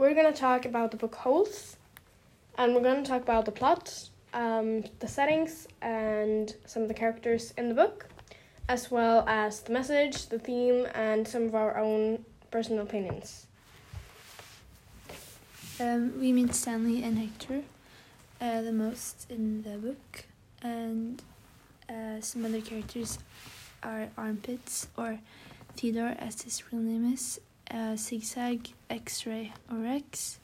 we're gonna talk about the book Holes, and we're gonna talk about the plot, um, the settings, and some of the characters in the book, as well as the message, the theme, and some of our own personal opinions. Um, we meet Stanley and Hector uh, the most in the book, and uh, some other characters are Armpits or Theodore, as his real name is, uh, Zigzag, X-Ray or X,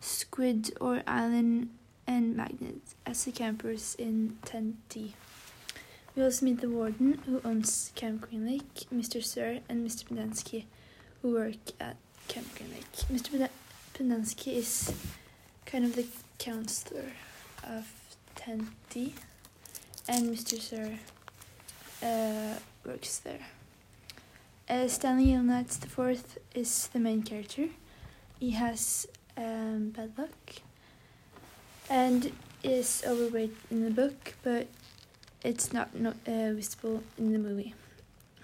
Squid or Island, and Magnet as the campers in Tent D. We also meet the warden who owns Camp Green Lake, Mr. Sir, and Mr. Pendanski, who work at Camp Green Lake. Mr. Pendanski is kind of the counselor of Tent D, and Mr. Sir uh, works there. Uh, Stanley Yelnats fourth is the main character. He has um, bad luck and is overweight in the book, but it's not, not uh, visible in the movie.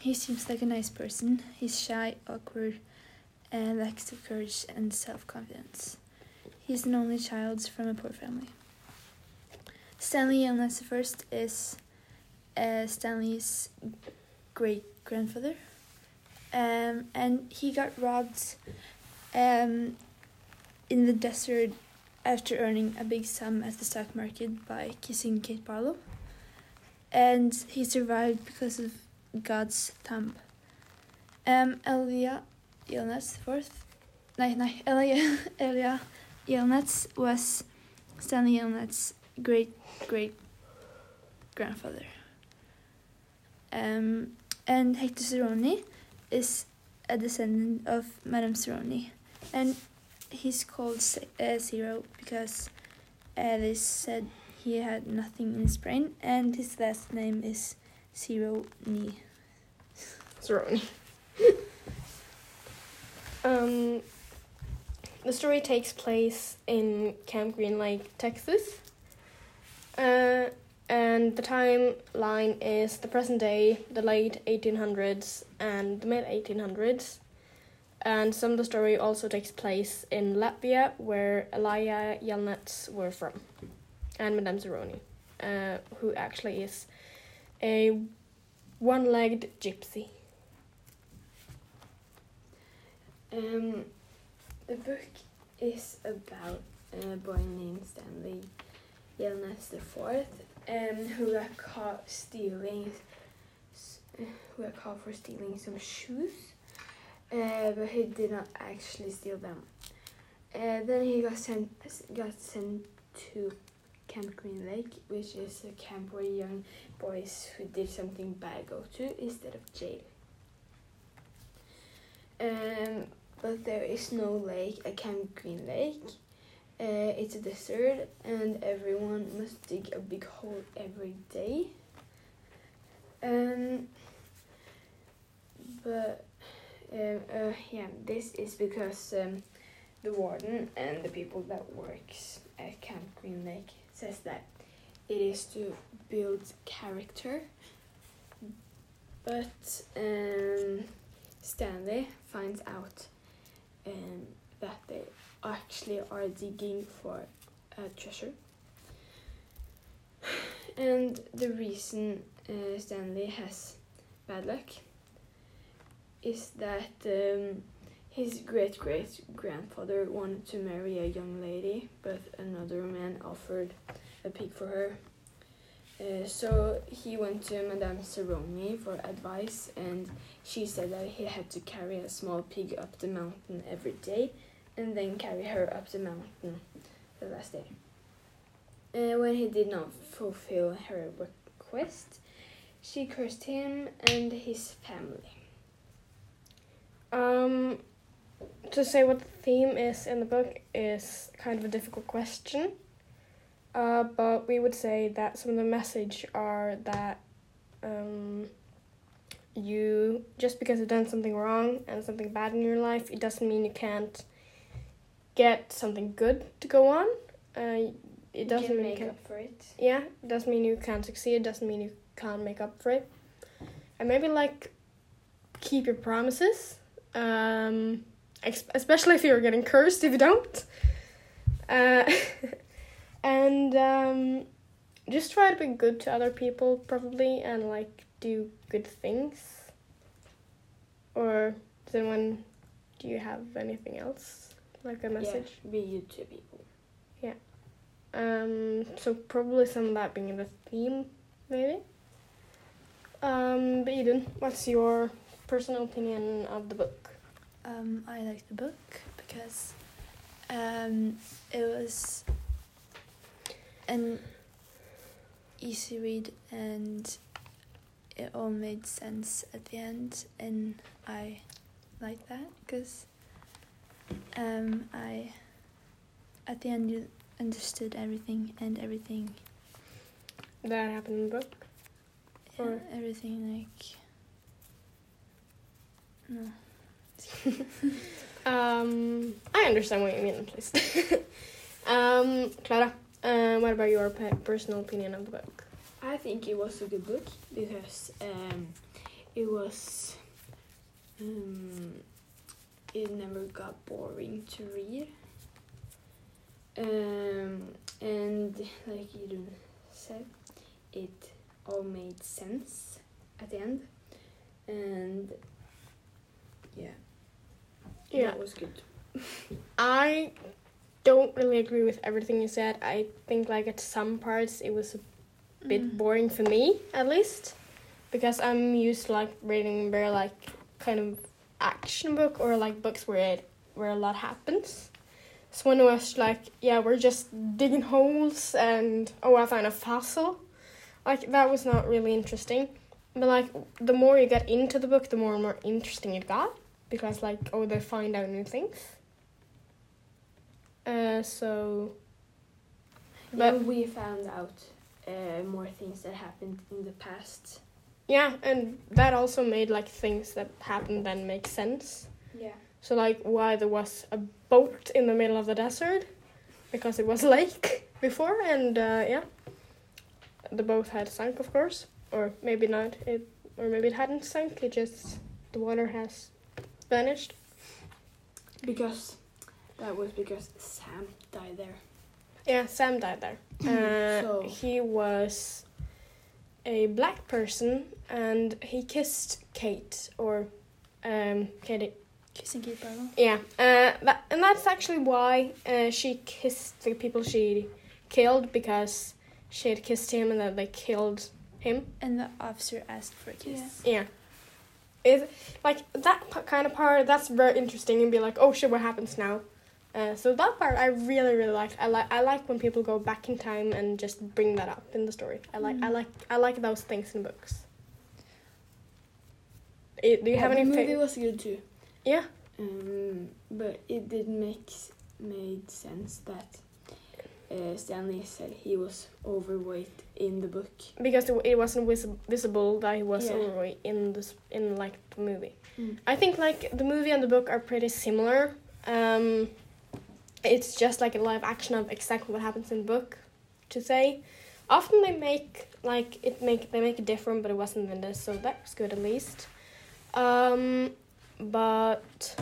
He seems like a nice person. He's shy, awkward, and lacks of courage and self-confidence. He's an only child from a poor family. Stanley Yelnats first is uh, Stanley's great grandfather um, and he got robbed um, in the desert after earning a big sum at the stock market by kissing Kate Barlow. And he survived because of God's thumb. Um, Elya Yelnats fourth, no, no, Elya, Elya Yelnats was Stanley Yelnats' great great grandfather. Um, and Hector Zeroni is a descendant of Madame Zeroni, and he's called uh, Zero because uh, they said he had nothing in his brain, and his last name is Zero Ni. Zeroni. um, the story takes place in Camp Green Lake, Texas. Uh, and the timeline is the present day, the late 1800s, and the mid 1800s. And some of the story also takes place in Latvia, where Elya Yelnats were from, and Madame Zeroni, uh, who actually is a one legged gypsy. Um, the book is about a boy named Stanley Yelnats the fourth, um, who got caught stealing, who got caught for stealing some shoes, uh, but he did not actually steal them. Uh, then he got sent got sent to Camp Green Lake, which is a camp where young boys who did something bad go to instead of jail. Um, but there is no lake at Camp Green Lake. Uh, it's a desert, and everyone must dig a big hole every day. Um, but um, uh, yeah, this is because um, the warden and the people that works at Camp Green Lake says that it is to build character. But um, Stanley finds out um, that they actually are digging for a treasure. And the reason uh, Stanley has bad luck is that um, his great great grandfather wanted to marry a young lady, but another man offered a pig for her. Uh, so he went to Madame Zeroni for advice, and she said that he had to carry a small pig up the mountain every day and then carry her up the mountain the last day. Uh, when he did not fulfill her request, she cursed him and his family. Um, to say what the theme is in the book is kind of a difficult question. Uh, but we would say that some of the message are that um, you just because you've done something wrong and something bad in your life, it doesn't mean you can't get something good to go on. Uh, it doesn't you mean make you can, up for it. yeah, it doesn't mean you can't succeed. It doesn't mean you can't make up for it. And maybe like keep your promises. Um, ex- especially if you're getting cursed if you don't. Uh, and um, just try to be good to other people, probably, and like do good things. Or does anyone? Do you have anything else like a message? Yeah, be good to people. Um, so probably some of that being the theme, maybe. Um, but Eden, what's your personal opinion of the book? Um, I like the book because um, it was an easy read and it all made sense at the end, and I like that because um, I at the end you understood everything and everything That happened in the book. yeah, Or- everything like no Um, I understand what you mean, at least. um, Clara, uh, what about your pe- personal opinion of the book? I think it was a good book because um, it was um, it never got boring to read. Um, and like you said, it all made sense at the end, and yeah, Yeah. that was good. I don't really agree with everything you said. I think, like, at some parts it was a bit Mm. boring for me, at least, because I'm used to like reading very like kind of action book or like books where it where a lot happens. So when it was like, yeah, we're just digging holes and oh, I found a fossil, like that was not really interesting. But like the more you get into the book, the more and more interesting it got because like oh, they find out new things. Uh, so But But- we found out uh, more things that happened in the past. Yeah, and that also made like things that happened then make sense. Yeah. So like why there was a boat in the middle of the desert because it was a lake before and uh, yeah. The boat had sunk of course or maybe not it or maybe it hadn't sunk it just the water has vanished. Because that was because Sam died there. Yeah, Sam died there. Uh, So- he was a black person and he kissed Kate or um Katie kissing Kate Barlow Yeah, uh, that, and that's actually why uh, she kissed the people she killed because she had kissed him and then they killed him. and the officer asked for a kiss Yeah, it like that p- kind of part. That's very interesting and be like, oh shit, what happens now? Uh, so that part I really really liked. I like I like when people go back in time and just bring that up in the story. I like I Mm. like I like those things in books. Eh, do you have the any? movie fa- was good too. yeah. Um, but it didn't make made sense that uh, Stanley said he was overweight in the book. because it, it wasn't vis- visible that he was Yeah. overweight in this in like the movie. Mm. I think like the movie and the book are pretty similar. Um, it's just like a live action of exactly what happens in the book. To say, often they make like it make they make it different, but it wasn't in this, so that was good at least. Um, but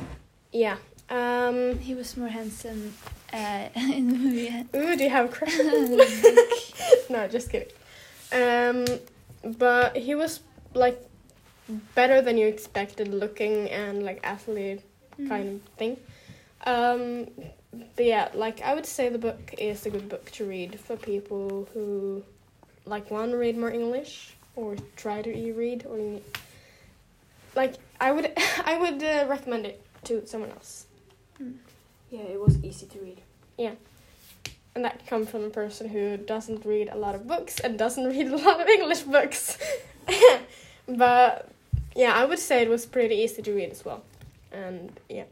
yeah. Um, he was more handsome uh, in the movie ooh, do you have a crush? No, just kidding. Um, but he was like better than you expected looking and like athlete mm. kind of thing. Um, but yeah, like I would say the book is a good book to read for people who like want to read more English or try to e-read or like I would I would uh, recommend it to someone else. Mm. Yeah, it was easy to read. Yeah. And that come from a person who doesn't read a lot of books and doesn't read a lot of English books. but yeah, I would say it was pretty easy to read as well. And yeah.